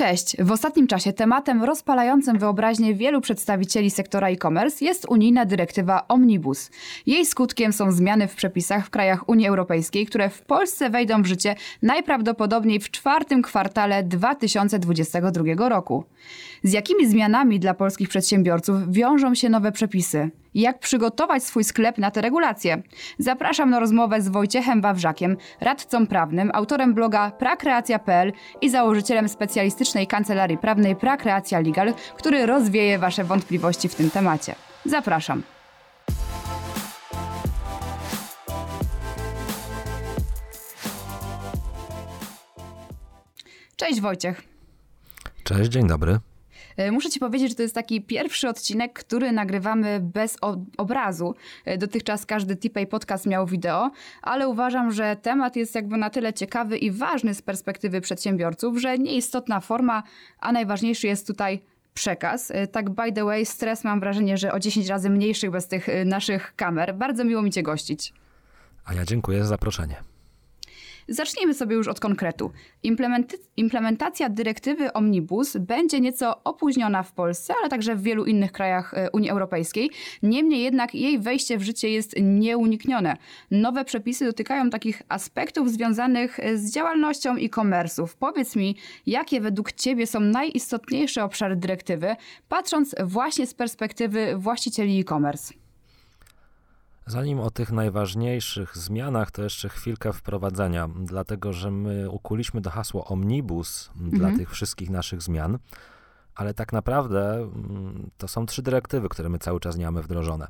Cześć! W ostatnim czasie tematem rozpalającym wyobraźnię wielu przedstawicieli sektora e-commerce jest unijna dyrektywa Omnibus. Jej skutkiem są zmiany w przepisach w krajach Unii Europejskiej, które w Polsce wejdą w życie najprawdopodobniej w czwartym kwartale 2022 roku. Z jakimi zmianami dla polskich przedsiębiorców wiążą się nowe przepisy? Jak przygotować swój sklep na te regulacje? Zapraszam na rozmowę z Wojciechem Wawrzakiem, radcą prawnym, autorem bloga prakreacja.pl i założycielem specjalistycznej kancelarii prawnej Prakreacja Legal, który rozwieje Wasze wątpliwości w tym temacie. Zapraszam. Cześć Wojciech. Cześć, dzień dobry. E, muszę Ci powiedzieć, że to jest taki pierwszy odcinek, który nagrywamy bez obrazu. E, dotychczas każdy TPay podcast miał wideo, ale uważam, że temat jest jakby na tyle ciekawy i ważny z perspektywy przedsiębiorców, że nieistotna forma, a najważniejszy jest tutaj przekaz. E, tak by the way, stres mam wrażenie, że o 10 razy mniejszy bez tych naszych kamer. Bardzo miło mi Cię gościć. A ja dziękuję za zaproszenie. Zacznijmy sobie już od konkretu. implementacja dyrektywy Omnibus będzie nieco opóźniona w Polsce, ale także w wielu innych krajach e, Unii Europejskiej. Niemniej jednak jej wejście w życie jest nieuniknione. Nowe przepisy dotykają takich aspektów związanych e, z działalnością e-commerce'ów. Powiedz mi, jakie według Ciebie są najistotniejsze obszary dyrektywy, patrząc właśnie z perspektywy właścicieli e-commerce? Zanim o tych najważniejszych zmianach, to jeszcze chwilkę wprowadzenia, dlatego że my ukuliśmy do hasło omnibus mhm. dla tych wszystkich naszych zmian, ale tak naprawdę mm, to są trzy dyrektywy, które my cały czas nie mamy wdrożone.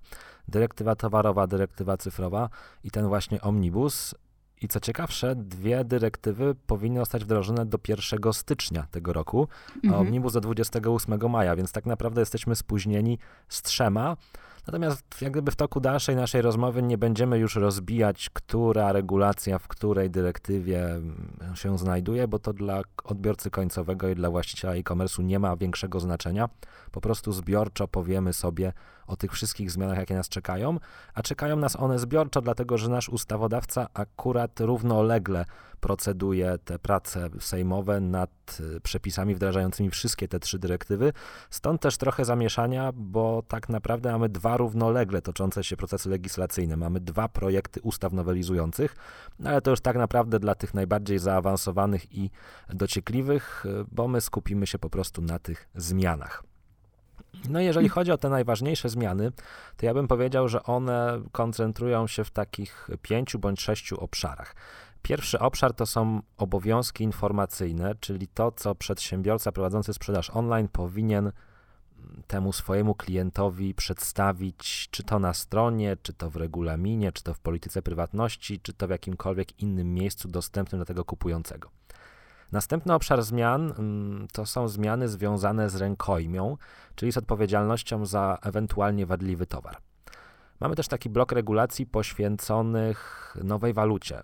Dyrektywa towarowa, dyrektywa cyfrowa i ten właśnie omnibus. I co ciekawsze, dwie dyrektywy powinny zostać wdrożone do 1 stycznia tego roku, a mhm. omnibus do 28 maja, więc tak naprawdę jesteśmy spóźnieni z trzema. Natomiast jak gdyby w toku dalszej naszej rozmowy nie będziemy już rozbijać, która regulacja w której dyrektywie mm, się znajduje, bo to dla odbiorcy końcowego i dla właściciela e-commerce'u nie ma większego znaczenia. Po prostu zbiorczo powiemy sobie o tych wszystkich zmianach, jakie nas czekają, a czekają nas one zbiorczo, dlatego że nasz ustawodawca akurat równolegle proceduje te prace sejmowe nad y, przepisami wdrażającymi wszystkie te trzy dyrektywy. Stąd też trochę zamieszania, bo tak naprawdę mamy dwa równolegle toczące się procesy legislacyjne. Mamy dwa projekty ustaw nowelizujących, no ale to już tak naprawdę dla tych najbardziej zaawansowanych i dociekliwych, y, bo my skupimy się po prostu na tych zmianach. No jeżeli chodzi o te najważniejsze zmiany, to ja bym powiedział, że one koncentrują się w takich pięciu bądź sześciu obszarach. Pierwszy obszar to są obowiązki informacyjne, czyli to, co przedsiębiorca prowadzący sprzedaż online powinien temu swojemu klientowi przedstawić, czy to na stronie, czy to w regulaminie, czy to w polityce prywatności, czy to w jakimkolwiek innym miejscu dostępnym dla tego kupującego. Następny obszar zmian mm, to są zmiany związane z rękojmią, czyli z odpowiedzialnością za ewentualnie wadliwy towar. Mamy też taki blok regulacji poświęconych nowej walucie.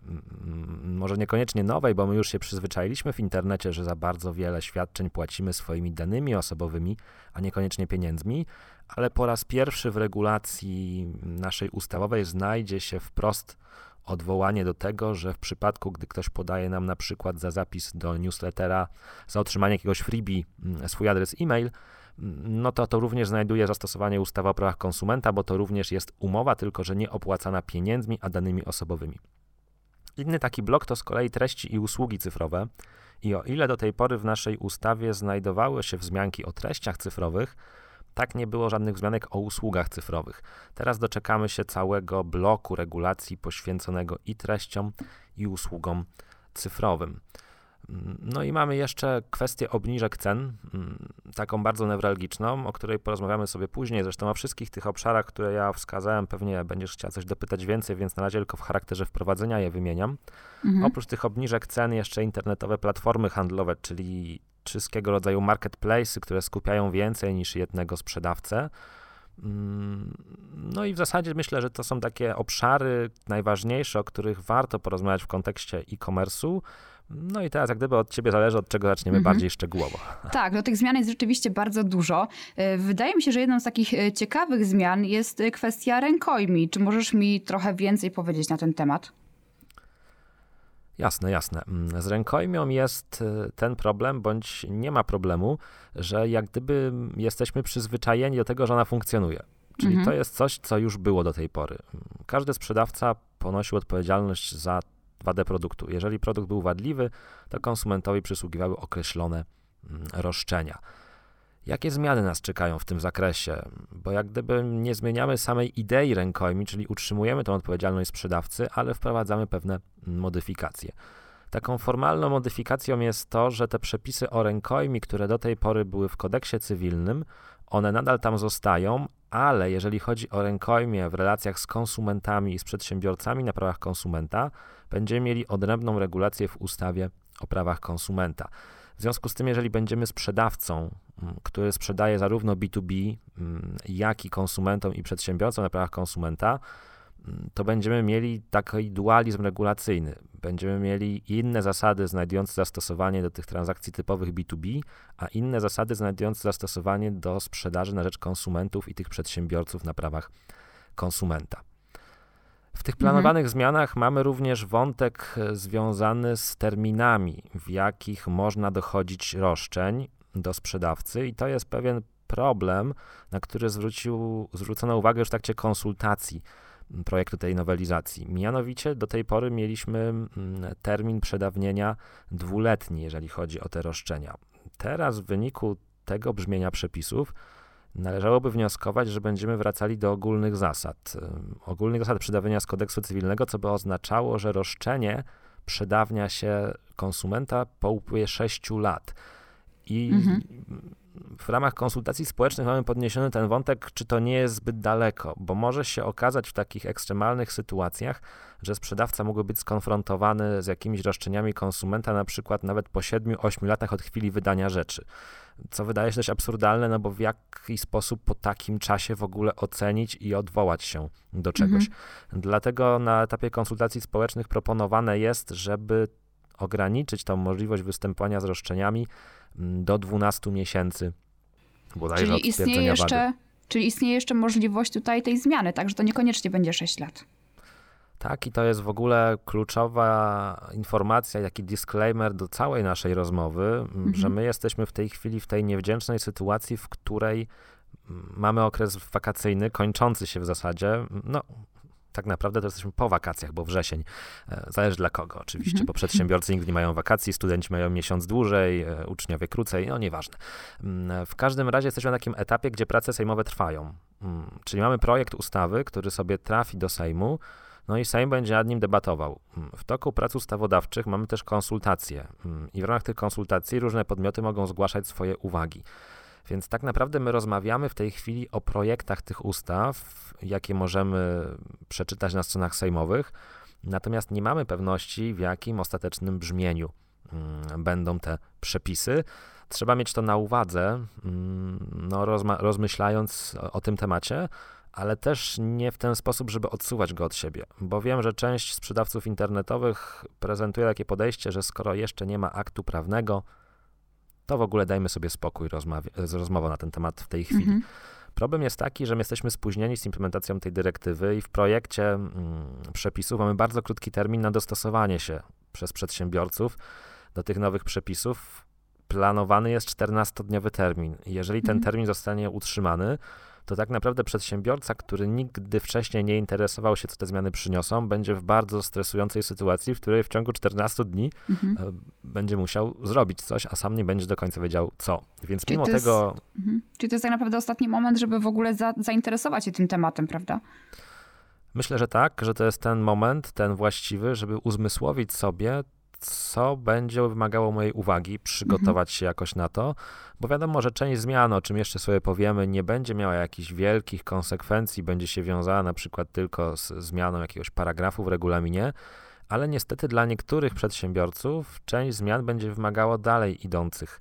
Może niekoniecznie nowej, bo my już się przyzwyczailiśmy w internecie, że za bardzo wiele świadczeń płacimy swoimi danymi osobowymi, a niekoniecznie pieniędzmi, ale po raz pierwszy w regulacji naszej ustawowej znajdzie się wprost odwołanie do tego, że w przypadku, gdy ktoś podaje nam na przykład za zapis do newslettera, za otrzymanie jakiegoś freebie swój adres e-mail, no to to również znajduje zastosowanie ustawy o prawach konsumenta, bo to również jest umowa, tylko że nie opłacana pieniędzmi, a danymi osobowymi. Inny taki blok to z kolei treści i usługi cyfrowe. I o ile do tej pory w naszej ustawie znajdowały się wzmianki o treściach cyfrowych, tak nie było żadnych wzmianek o usługach cyfrowych. Teraz doczekamy się całego bloku regulacji poświęconego i treściom, i usługom cyfrowym. No i mamy jeszcze kwestię obniżek cen, mm, taką bardzo newralgiczną, o której porozmawiamy sobie później. Zresztą o wszystkich tych obszarach, które ja wskazałem, pewnie będziesz chciał coś dopytać więcej, więc na razie tylko w charakterze wprowadzenia je wymieniam. Mhm. Oprócz tych obniżek cen jeszcze internetowe platformy handlowe, czyli wszystkiego rodzaju marketplace, które skupiają więcej niż jednego sprzedawcę. Mm, no i w zasadzie myślę, że to są takie obszary najważniejsze, o których warto porozmawiać w kontekście e-commerce'u. No i teraz jak gdyby od ciebie zależy, od czego zaczniemy mhm. bardziej szczegółowo. Tak, no tych zmian jest rzeczywiście bardzo dużo. E, wydaje mi się, że jedną z takich e, ciekawych zmian jest e, kwestia rękojmi. Czy możesz mi trochę więcej powiedzieć na ten temat? Jasne, jasne. Mm, z rękojmią jest ten problem, bądź nie ma problemu, że jak gdyby jesteśmy przyzwyczajeni do tego, że ona funkcjonuje. Czyli mhm. to jest coś, co już było do tej pory. Każdy sprzedawca ponosił odpowiedzialność za wadę produktu. Jeżeli produkt był wadliwy, to konsumentowi przysługiwały określone mm, roszczenia. Jakie zmiany nas czekają w tym zakresie? Bo jak gdyby nie zmieniamy samej idei rękojmi, czyli utrzymujemy tę odpowiedzialność sprzedawcy, ale wprowadzamy pewne modyfikacje. Taką formalną modyfikacją jest to, że te przepisy o rękojmi, które do tej pory były w kodeksie cywilnym, one nadal tam zostają, ale jeżeli chodzi o rękojmie w relacjach z konsumentami i z przedsiębiorcami na prawach konsumenta, będziemy mieli odrębną regulację w ustawie o prawach konsumenta. W związku z tym, jeżeli będziemy sprzedawcą, mm, który sprzedaje zarówno B2B, mm, jak i konsumentom i przedsiębiorcom na prawach konsumenta, mm, to będziemy mieli taki dualizm regulacyjny. Będziemy mieli inne zasady znajdujące zastosowanie do tych transakcji typowych B2B, a inne zasady znajdujące zastosowanie do sprzedaży na rzecz konsumentów i tych przedsiębiorców na prawach konsumenta. W tych planowanych mhm. zmianach mamy również wątek e, związany z terminami, w jakich można dochodzić roszczeń do sprzedawcy, i to jest pewien problem, na który zwrócił, zwrócono uwagę już w trakcie konsultacji projektu tej nowelizacji. Mianowicie do tej pory mieliśmy termin przedawnienia dwuletni, jeżeli chodzi o te roszczenia. Teraz w wyniku tego brzmienia przepisów należałoby wnioskować, że będziemy wracali do ogólnych zasad. Ogólnych zasad przedawnienia z kodeksu cywilnego, co by oznaczało, że roszczenie przedawnia się konsumenta po upływie 6 lat. I mhm. W ramach konsultacji społecznych mamy podniesiony ten wątek, czy to nie jest zbyt daleko, bo może się okazać w takich ekstremalnych sytuacjach, że sprzedawca mógłby być skonfrontowany z jakimiś roszczeniami konsumenta, na przykład nawet po 7-8 latach od chwili wydania rzeczy co wydaje się dość absurdalne, no bo w jaki sposób po takim czasie w ogóle ocenić i odwołać się do czegoś. Mhm. Dlatego na etapie konsultacji społecznych proponowane jest, żeby ograniczyć tą możliwość występowania z roszczeniami do 12 miesięcy bodajże czyli istnieje jeszcze, wady. Czyli istnieje jeszcze możliwość tutaj tej zmiany, także to niekoniecznie będzie 6 lat. Tak, i to jest w ogóle kluczowa informacja, jaki disclaimer do całej naszej rozmowy, mhm. że my jesteśmy w tej chwili w tej niewdzięcznej sytuacji, w której mamy okres wakacyjny, kończący się w zasadzie. No, tak naprawdę to jesteśmy po wakacjach, bo wrzesień. E, zależy dla kogo oczywiście, mhm. bo przedsiębiorcy nigdy nie mają wakacji, studenci mają miesiąc dłużej, e, uczniowie krócej, no nieważne. Mm, w każdym razie jesteśmy na takim etapie, gdzie prace sejmowe trwają. Mm, czyli mamy projekt ustawy, który sobie trafi do Sejmu, no i Sejm będzie nad nim debatował. Mm, w toku prac ustawodawczych mamy też konsultacje i w ramach tych konsultacji różne podmioty mogą zgłaszać swoje uwagi. Więc tak naprawdę my rozmawiamy w tej chwili o projektach tych ustaw, jakie możemy przeczytać na stronach sejmowych, natomiast nie mamy pewności, w jakim ostatecznym brzmieniu mm, będą te przepisy. Trzeba mieć to na uwadze, no, rozmyślając o tym temacie, ale też nie w ten sposób, żeby odsuwać go od siebie, bo wiem, że część sprzedawców internetowych prezentuje takie podejście, że skoro jeszcze nie ma aktu prawnego, to w ogóle dajmy sobie spokój z rozmową na ten temat w tej chwili. Mhm. Problem jest taki, że my jesteśmy spóźnieni z implementacją tej dyrektywy i w projekcie mm, przepisów mamy bardzo krótki termin na dostosowanie się przez przedsiębiorców do tych nowych przepisów. Planowany jest 14-dniowy termin. Jeżeli ten mhm. termin zostanie utrzymany, to tak naprawdę przedsiębiorca, który nigdy wcześniej nie interesował się, co te zmiany przyniosą, będzie w bardzo stresującej sytuacji, w której w ciągu 14 dni mhm. E, będzie musiał zrobić coś, a sam nie będzie do końca wiedział co. Więc Czyli mimo tego. Jest, mhm. Czyli to jest tak naprawdę ostatni moment, żeby w ogóle za, zainteresować się tym tematem, prawda? Myślę, że tak, że to jest ten moment, ten właściwy, żeby uzmysłowić sobie, co będzie wymagało mojej uwagi, przygotować się jakoś na to, bo wiadomo, że część zmian, o czym jeszcze sobie powiemy, nie będzie miała jakichś wielkich konsekwencji, będzie się wiązała na przykład tylko z zmianą jakiegoś paragrafu w regulaminie, ale niestety dla niektórych przedsiębiorców część zmian będzie wymagało dalej idących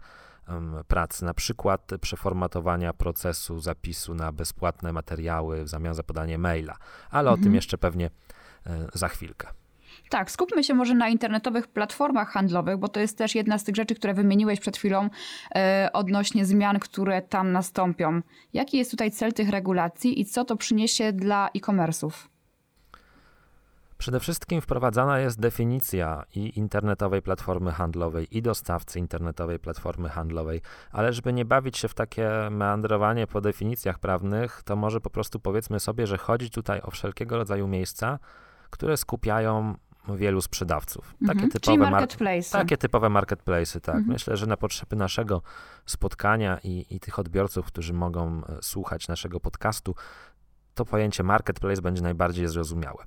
prac, na przykład przeformatowania procesu zapisu na bezpłatne materiały w zamian za podanie maila, ale mhm. o tym mhm. jeszcze pewnie e, za chwilkę. Tak, skupmy się może na internetowych platformach handlowych, bo to jest też jedna z tych rzeczy, które wymieniłeś przed chwilą e, odnośnie zmian, które tam nastąpią. Jaki jest tutaj cel tych regulacji i co to przyniesie dla e-commerce'ów? Przede wszystkim wprowadzana jest definicja i internetowej platformy handlowej, i dostawcy internetowej platformy handlowej, ale żeby nie bawić się w takie meandrowanie po definicjach prawnych, to może po prostu powiedzmy sobie, że chodzi tutaj o wszelkiego rodzaju miejsca, które skupiają wielu sprzedawców. Takie mhm, typowe czyli marketplace. Takie typowe marketplace, tak. Mhm. Myślę, że na potrzeby naszego spotkania i, i tych odbiorców, którzy mogą e, słuchać naszego podcastu, to pojęcie marketplace będzie najbardziej zrozumiałe.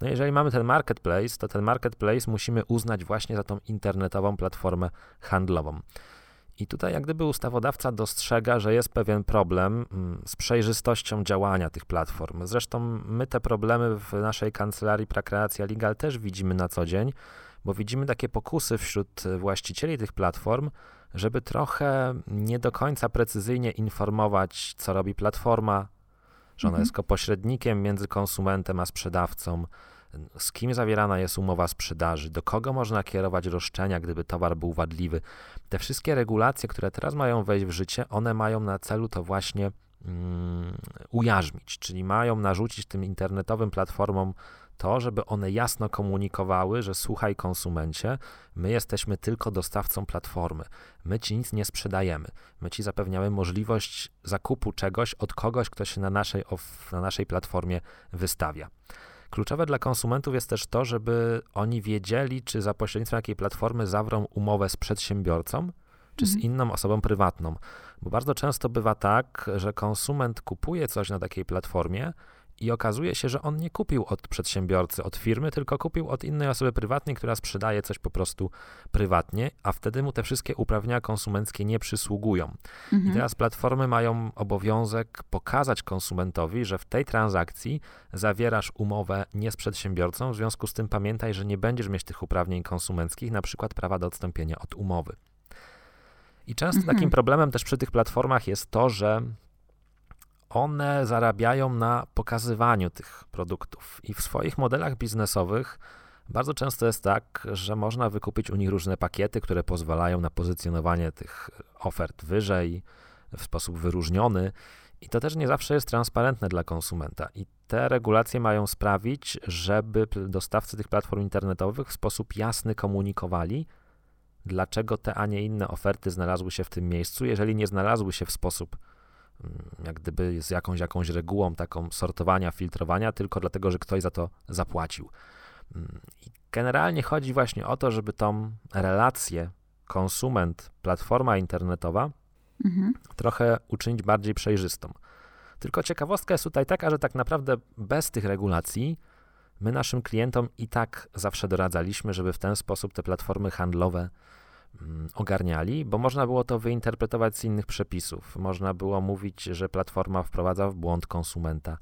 No jeżeli mamy ten marketplace, to ten marketplace musimy uznać właśnie za tą internetową platformę handlową. I tutaj jak gdyby ustawodawca dostrzega, że jest pewien problem mm, z przejrzystością działania tych platform. Zresztą my te problemy w naszej kancelarii Prakreacja Legal też widzimy na co dzień, bo widzimy takie pokusy wśród właścicieli tych platform, żeby trochę nie do końca precyzyjnie informować, co robi platforma, że ona mhm. jest pośrednikiem między konsumentem a sprzedawcą, z kim zawierana jest umowa sprzedaży, do kogo można kierować roszczenia, gdyby towar był wadliwy. Te wszystkie regulacje, które teraz mają wejść w życie, one mają na celu to właśnie um, ujarzmić, czyli mają narzucić tym internetowym platformom to, żeby one jasno komunikowały, że słuchaj konsumencie, my jesteśmy tylko dostawcą platformy, my ci nic nie sprzedajemy, my ci zapewniamy możliwość zakupu czegoś od kogoś, kto się na naszej, na naszej platformie wystawia. Kluczowe dla konsumentów jest też to, żeby oni wiedzieli, czy za pośrednictwem jakiej platformy zawrą umowę z przedsiębiorcą, czy z mhm. inną osobą prywatną. Bo bardzo często bywa tak, że konsument kupuje coś na takiej platformie, i okazuje się, że on nie kupił od przedsiębiorcy, od firmy, tylko kupił od innej osoby prywatnej, która sprzedaje coś po prostu prywatnie, a wtedy mu te wszystkie uprawnienia konsumenckie nie przysługują. Mhm. I teraz platformy mają obowiązek pokazać konsumentowi, że w tej transakcji zawierasz umowę nie z przedsiębiorcą, w związku z tym pamiętaj, że nie będziesz mieć tych uprawnień konsumenckich, na przykład prawa do odstąpienia od umowy. I często mhm. takim problemem też przy tych platformach jest to, że one zarabiają na pokazywaniu tych produktów i w swoich modelach biznesowych bardzo często jest tak, że można wykupić u nich różne pakiety, które pozwalają na pozycjonowanie tych ofert wyżej, w sposób wyróżniony. I to też nie zawsze jest transparentne dla konsumenta. I te regulacje mają sprawić, żeby dostawcy tych platform internetowych w sposób jasny komunikowali, dlaczego te, a nie inne oferty znalazły się w tym miejscu, jeżeli nie znalazły się w sposób jak gdyby z jakąś, jakąś regułą taką sortowania, filtrowania, tylko dlatego, że ktoś za to zapłacił. Mm, I generalnie chodzi właśnie o to, żeby tą relację konsument, platforma internetowa mhm. trochę uczynić bardziej przejrzystą. Tylko ciekawostka jest tutaj taka, że tak naprawdę bez tych regulacji my naszym klientom i tak zawsze doradzaliśmy, żeby w ten sposób te platformy handlowe Mm, ogarniali, bo można było to wyinterpretować z innych przepisów. Można było mówić, że platforma wprowadza w błąd konsumenta.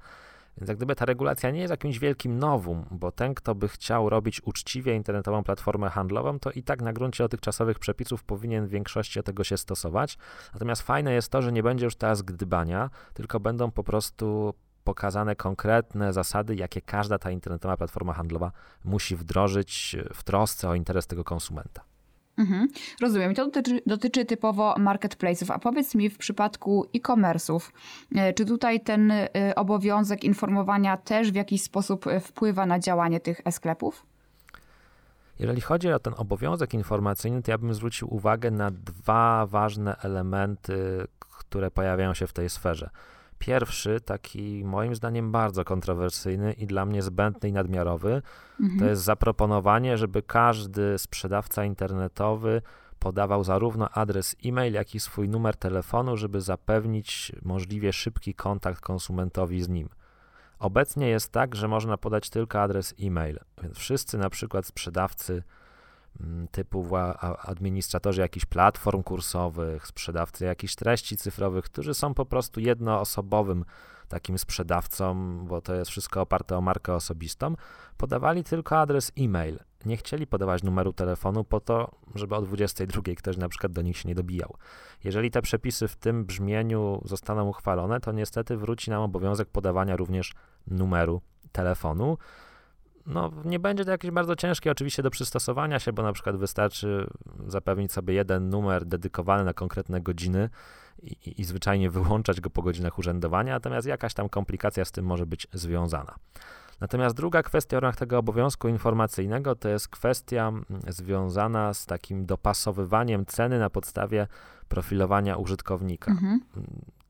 Więc jak gdyby ta regulacja nie jest jakimś wielkim nowum, bo ten, kto by chciał robić uczciwie internetową platformę handlową, to i tak na gruncie dotychczasowych przepisów powinien w większości tego się stosować. Natomiast fajne jest to, że nie będzie już teraz gdybania, tylko będą po prostu pokazane konkretne zasady, jakie każda ta internetowa platforma handlowa musi wdrożyć w trosce o interes tego konsumenta. Mhm, rozumiem. To dotyczy, dotyczy, typowo marketplace'ów. A powiedz mi w przypadku e-commerce'ów, e, czy tutaj ten e, obowiązek informowania też w jakiś sposób e, wpływa na działanie tych e-sklepów? Jeżeli chodzi o ten obowiązek informacyjny, to ja bym zwrócił uwagę na dwa ważne elementy, które pojawiają się w tej sferze. Pierwszy, taki moim zdaniem bardzo kontrowersyjny i dla mnie zbędny i nadmiarowy, mhm. to jest zaproponowanie, żeby każdy sprzedawca internetowy podawał zarówno adres e-mail, jak i swój numer telefonu, żeby zapewnić możliwie szybki kontakt konsumentowi z nim. Obecnie jest tak, że można podać tylko adres e-mail, więc wszyscy na przykład sprzedawcy typu administratorzy jakichś platform kursowych, sprzedawcy jakichś treści cyfrowych, którzy są po prostu jednoosobowym takim sprzedawcą, bo to jest wszystko oparte o markę osobistą, podawali tylko adres e-mail. Nie chcieli podawać numeru telefonu po to, żeby o 22 ktoś na przykład do nich się nie dobijał. Jeżeli te przepisy w tym brzmieniu zostaną uchwalone, to niestety wróci nam obowiązek podawania również numeru telefonu no, nie będzie to jakieś bardzo ciężkie oczywiście do przystosowania się, bo na przykład wystarczy zapewnić sobie jeden numer dedykowany na konkretne godziny i, i, zwyczajnie wyłączać go po godzinach urzędowania, natomiast jakaś tam komplikacja z tym może być związana. Natomiast druga kwestia w ramach tego obowiązku informacyjnego to jest kwestia mm, związana z takim dopasowywaniem ceny na podstawie profilowania użytkownika. Mhm.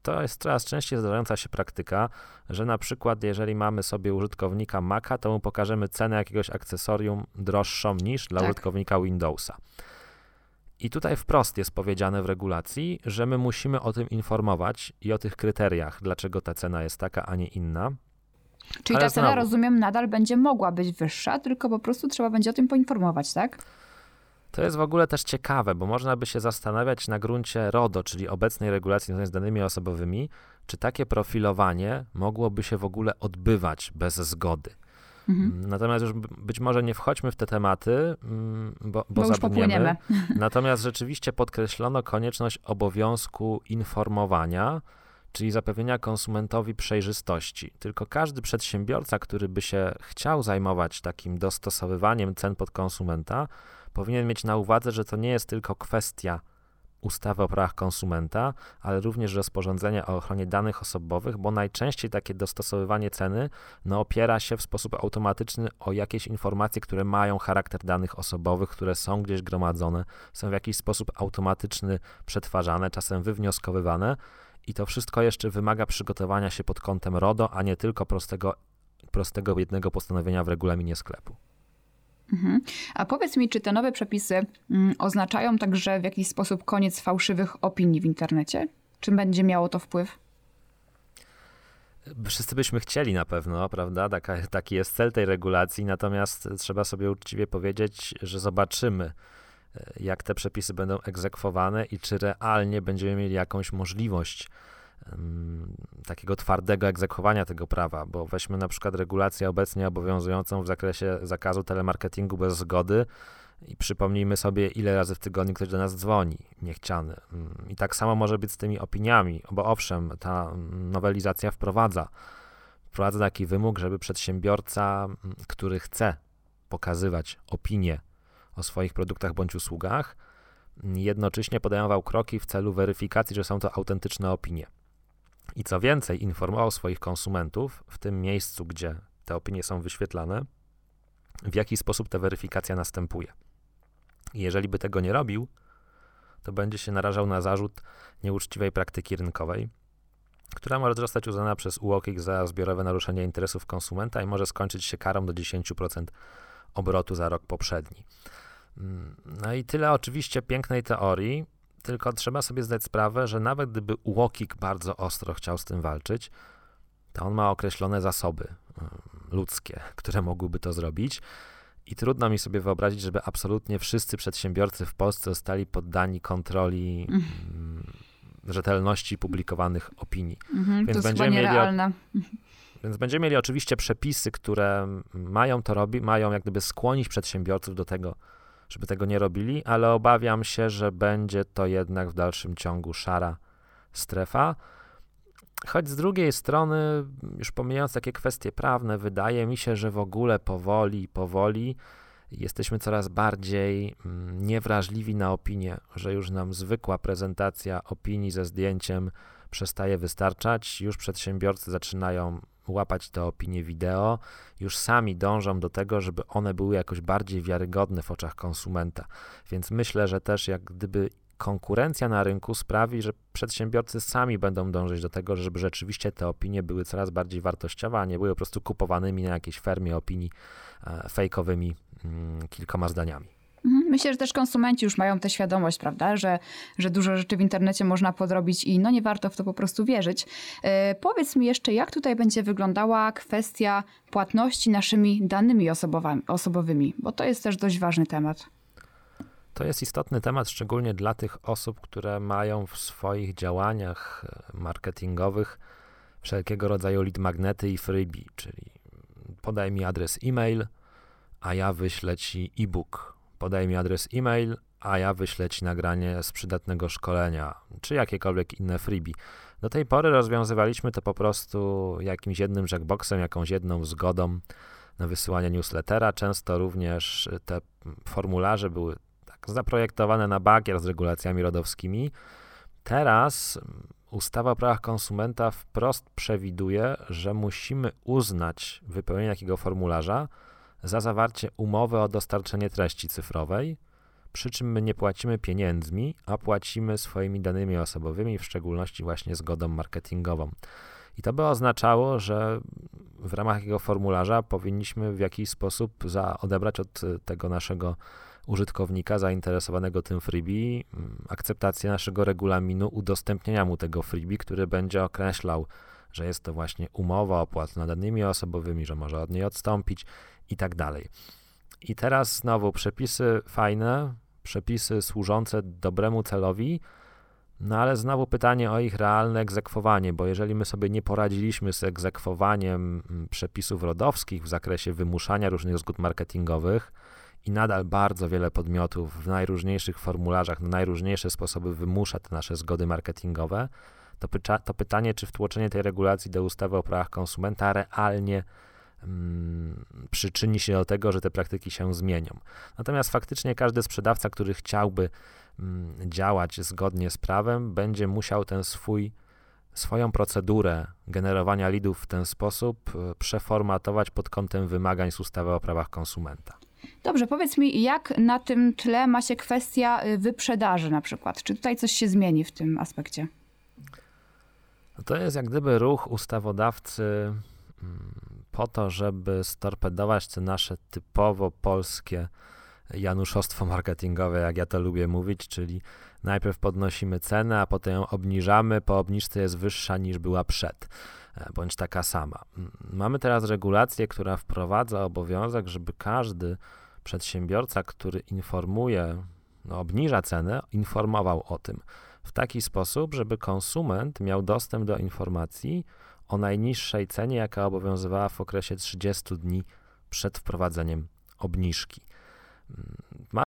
To jest coraz częściej zdarzająca się praktyka, że na przykład jeżeli mamy sobie użytkownika Maca, to mu pokażemy cenę jakiegoś akcesorium droższą niż dla tak. użytkownika Windowsa. I tutaj wprost jest powiedziane w regulacji, że my musimy o tym informować i o tych kryteriach, dlaczego ta cena jest taka, a nie inna. Czyli Ale ta cena, znowu, rozumiem, nadal będzie mogła być wyższa, tylko po prostu trzeba będzie o tym poinformować, tak? To jest w ogóle też ciekawe, bo można by się zastanawiać na gruncie RODO, czyli obecnej regulacji związanej z danymi osobowymi, czy takie profilowanie mogłoby się w ogóle odbywać bez zgody. Mhm. Mm, natomiast już być może nie wchodźmy w te tematy, mm, bo, bo, bo zabrniemy. Natomiast rzeczywiście podkreślono konieczność obowiązku informowania, czyli zapewnienia konsumentowi przejrzystości. Tylko każdy przedsiębiorca, który by się chciał zajmować takim dostosowywaniem cen pod konsumenta, powinien mieć na uwadze, że to nie jest tylko kwestia ustawy o prawach konsumenta, ale również rozporządzenia o ochronie danych osobowych, bo najczęściej takie dostosowywanie ceny no, opiera się w sposób automatyczny o jakieś informacje, które mają charakter danych osobowych, które są gdzieś gromadzone, są w jakiś sposób automatyczny przetwarzane, czasem wywnioskowywane i to wszystko jeszcze wymaga przygotowania się pod kątem RODO, a nie tylko prostego, prostego jednego postanowienia w regulaminie sklepu. Mhm. A powiedz mi, czy te nowe przepisy mm, oznaczają także w jakiś sposób koniec fałszywych opinii w internecie? Czy będzie miało to wpływ? Wszyscy byśmy chcieli na pewno, prawda? Taka, taki jest cel tej regulacji, natomiast trzeba sobie uczciwie powiedzieć, że zobaczymy, e, jak te przepisy będą egzekwowane i czy realnie będziemy mieli jakąś możliwość takiego twardego egzekwowania tego prawa, bo weźmy na przykład regulację obecnie obowiązującą w zakresie zakazu telemarketingu bez zgody i przypomnijmy sobie, ile razy w tygodniu ktoś do nas dzwoni, niechciany. I tak samo może być z tymi opiniami, bo owszem, ta nowelizacja wprowadza, wprowadza taki wymóg, żeby przedsiębiorca, który chce pokazywać opinie o swoich produktach bądź usługach, jednocześnie podejmował kroki w celu weryfikacji, że są to autentyczne opinie. I co więcej, informował swoich konsumentów w tym miejscu, gdzie te opinie są wyświetlane, w jaki sposób ta weryfikacja następuje. I jeżeli by tego nie robił, to będzie się narażał na zarzut nieuczciwej praktyki rynkowej, która może zostać uznana przez UOKiK za zbiorowe naruszenie interesów konsumenta i może skończyć się karą do 10% obrotu za rok poprzedni. Mm, no i tyle oczywiście pięknej teorii, tylko trzeba sobie zdać sprawę, że nawet gdyby UOKiK bardzo ostro chciał z tym walczyć, to on ma określone zasoby ludzkie, które mogłyby to zrobić. I trudno mi sobie wyobrazić, żeby absolutnie wszyscy przedsiębiorcy w Polsce zostali poddani kontroli mm. rzetelności publikowanych opinii. Mhm, więc, to będziemy mieli, więc będziemy mieli oczywiście przepisy, które mają to robić, mają jak gdyby skłonić przedsiębiorców do tego, żeby tego nie robili, ale obawiam się, że będzie to jednak w dalszym ciągu szara strefa. Choć z drugiej strony, już pomijając takie kwestie prawne, wydaje mi się, że w ogóle powoli, powoli jesteśmy coraz bardziej mm, niewrażliwi na opinię, że już nam zwykła prezentacja opinii ze zdjęciem przestaje wystarczać, już przedsiębiorcy zaczynają łapać te opinie wideo, już sami dążą do tego, żeby one były jakoś bardziej wiarygodne w oczach konsumenta. Więc myślę, że też jak gdyby konkurencja na rynku sprawi, że przedsiębiorcy sami będą dążyć do tego, żeby rzeczywiście te opinie były coraz bardziej wartościowe, a nie były po prostu kupowanymi na jakiejś fermie opinii e, fejkowymi mm, kilkoma zdaniami. Mhm. Myślę, że też konsumenci już mają tę świadomość, prawda, że, że dużo rzeczy w internecie można podrobić i no nie warto w to po prostu wierzyć. E, powiedz mi jeszcze, jak tutaj będzie wyglądała kwestia płatności naszymi danymi osobowymi, bo to jest też dość ważny temat. To jest istotny temat, szczególnie dla tych osób, które mają w swoich działaniach e, marketingowych wszelkiego rodzaju lead magnety i freebie, czyli podaj mi adres e-mail, a ja wyślę ci e-book podaj mi adres e-mail, a ja wyślę ci nagranie z przydatnego szkolenia, czy jakiekolwiek inne freebie. Do tej pory rozwiązywaliśmy to po prostu jakimś jednym checkboxem, jakąś jedną zgodą na wysyłanie newslettera. Często również te formularze były tak zaprojektowane na bakier z regulacjami rodowskimi. Teraz ustawa o prawach konsumenta wprost przewiduje, że musimy uznać wypełnienie takiego formularza za zawarcie umowy o dostarczenie treści cyfrowej, przy czym my nie płacimy pieniędzmi, a płacimy swoimi danymi osobowymi, w szczególności właśnie zgodą marketingową. I to by oznaczało, że w ramach takiego formularza powinniśmy w jakiś sposób za, odebrać od tego naszego użytkownika zainteresowanego tym freebie mm, akceptację naszego regulaminu udostępnienia mu tego freebie, który będzie określał, że jest to właśnie umowa o danymi osobowymi, że może od niej odstąpić i tak dalej. I teraz znowu przepisy fajne, przepisy służące dobremu celowi, no ale znowu pytanie o ich realne egzekwowanie, bo jeżeli my sobie nie poradziliśmy z egzekwowaniem mm, przepisów rodowskich w zakresie wymuszania różnych zgód marketingowych i nadal bardzo wiele podmiotów w najróżniejszych formularzach na najróżniejsze sposoby wymusza te nasze zgody marketingowe, to, pyta to pytanie, czy wtłoczenie tej regulacji do ustawy o prawach konsumenta realnie przyczyni się do tego, że te praktyki się zmienią. Natomiast faktycznie każdy sprzedawca, który chciałby mm, działać zgodnie z prawem, będzie musiał ten swój swoją procedurę generowania lidów w ten sposób e, przeformatować pod kątem wymagań z ustawy o prawach konsumenta. Dobrze, powiedz mi, jak na tym tle ma się kwestia y, wyprzedaży na przykład? Czy tutaj coś się zmieni w tym aspekcie? To jest jak gdyby ruch ustawodawcy mm, po to, żeby storpedować te nasze typowo polskie januszostwo marketingowe, jak ja to lubię mówić, czyli najpierw podnosimy cenę, a potem ją obniżamy, po obniżce jest wyższa niż była przed, e, bądź taka sama. Mamy teraz regulację, która wprowadza obowiązek, żeby każdy przedsiębiorca, który informuje, no, obniża cenę, informował o tym w taki sposób, żeby konsument miał dostęp do informacji o najniższej cenie, jaka obowiązywała w okresie 30 dni przed wprowadzeniem obniżki. Ma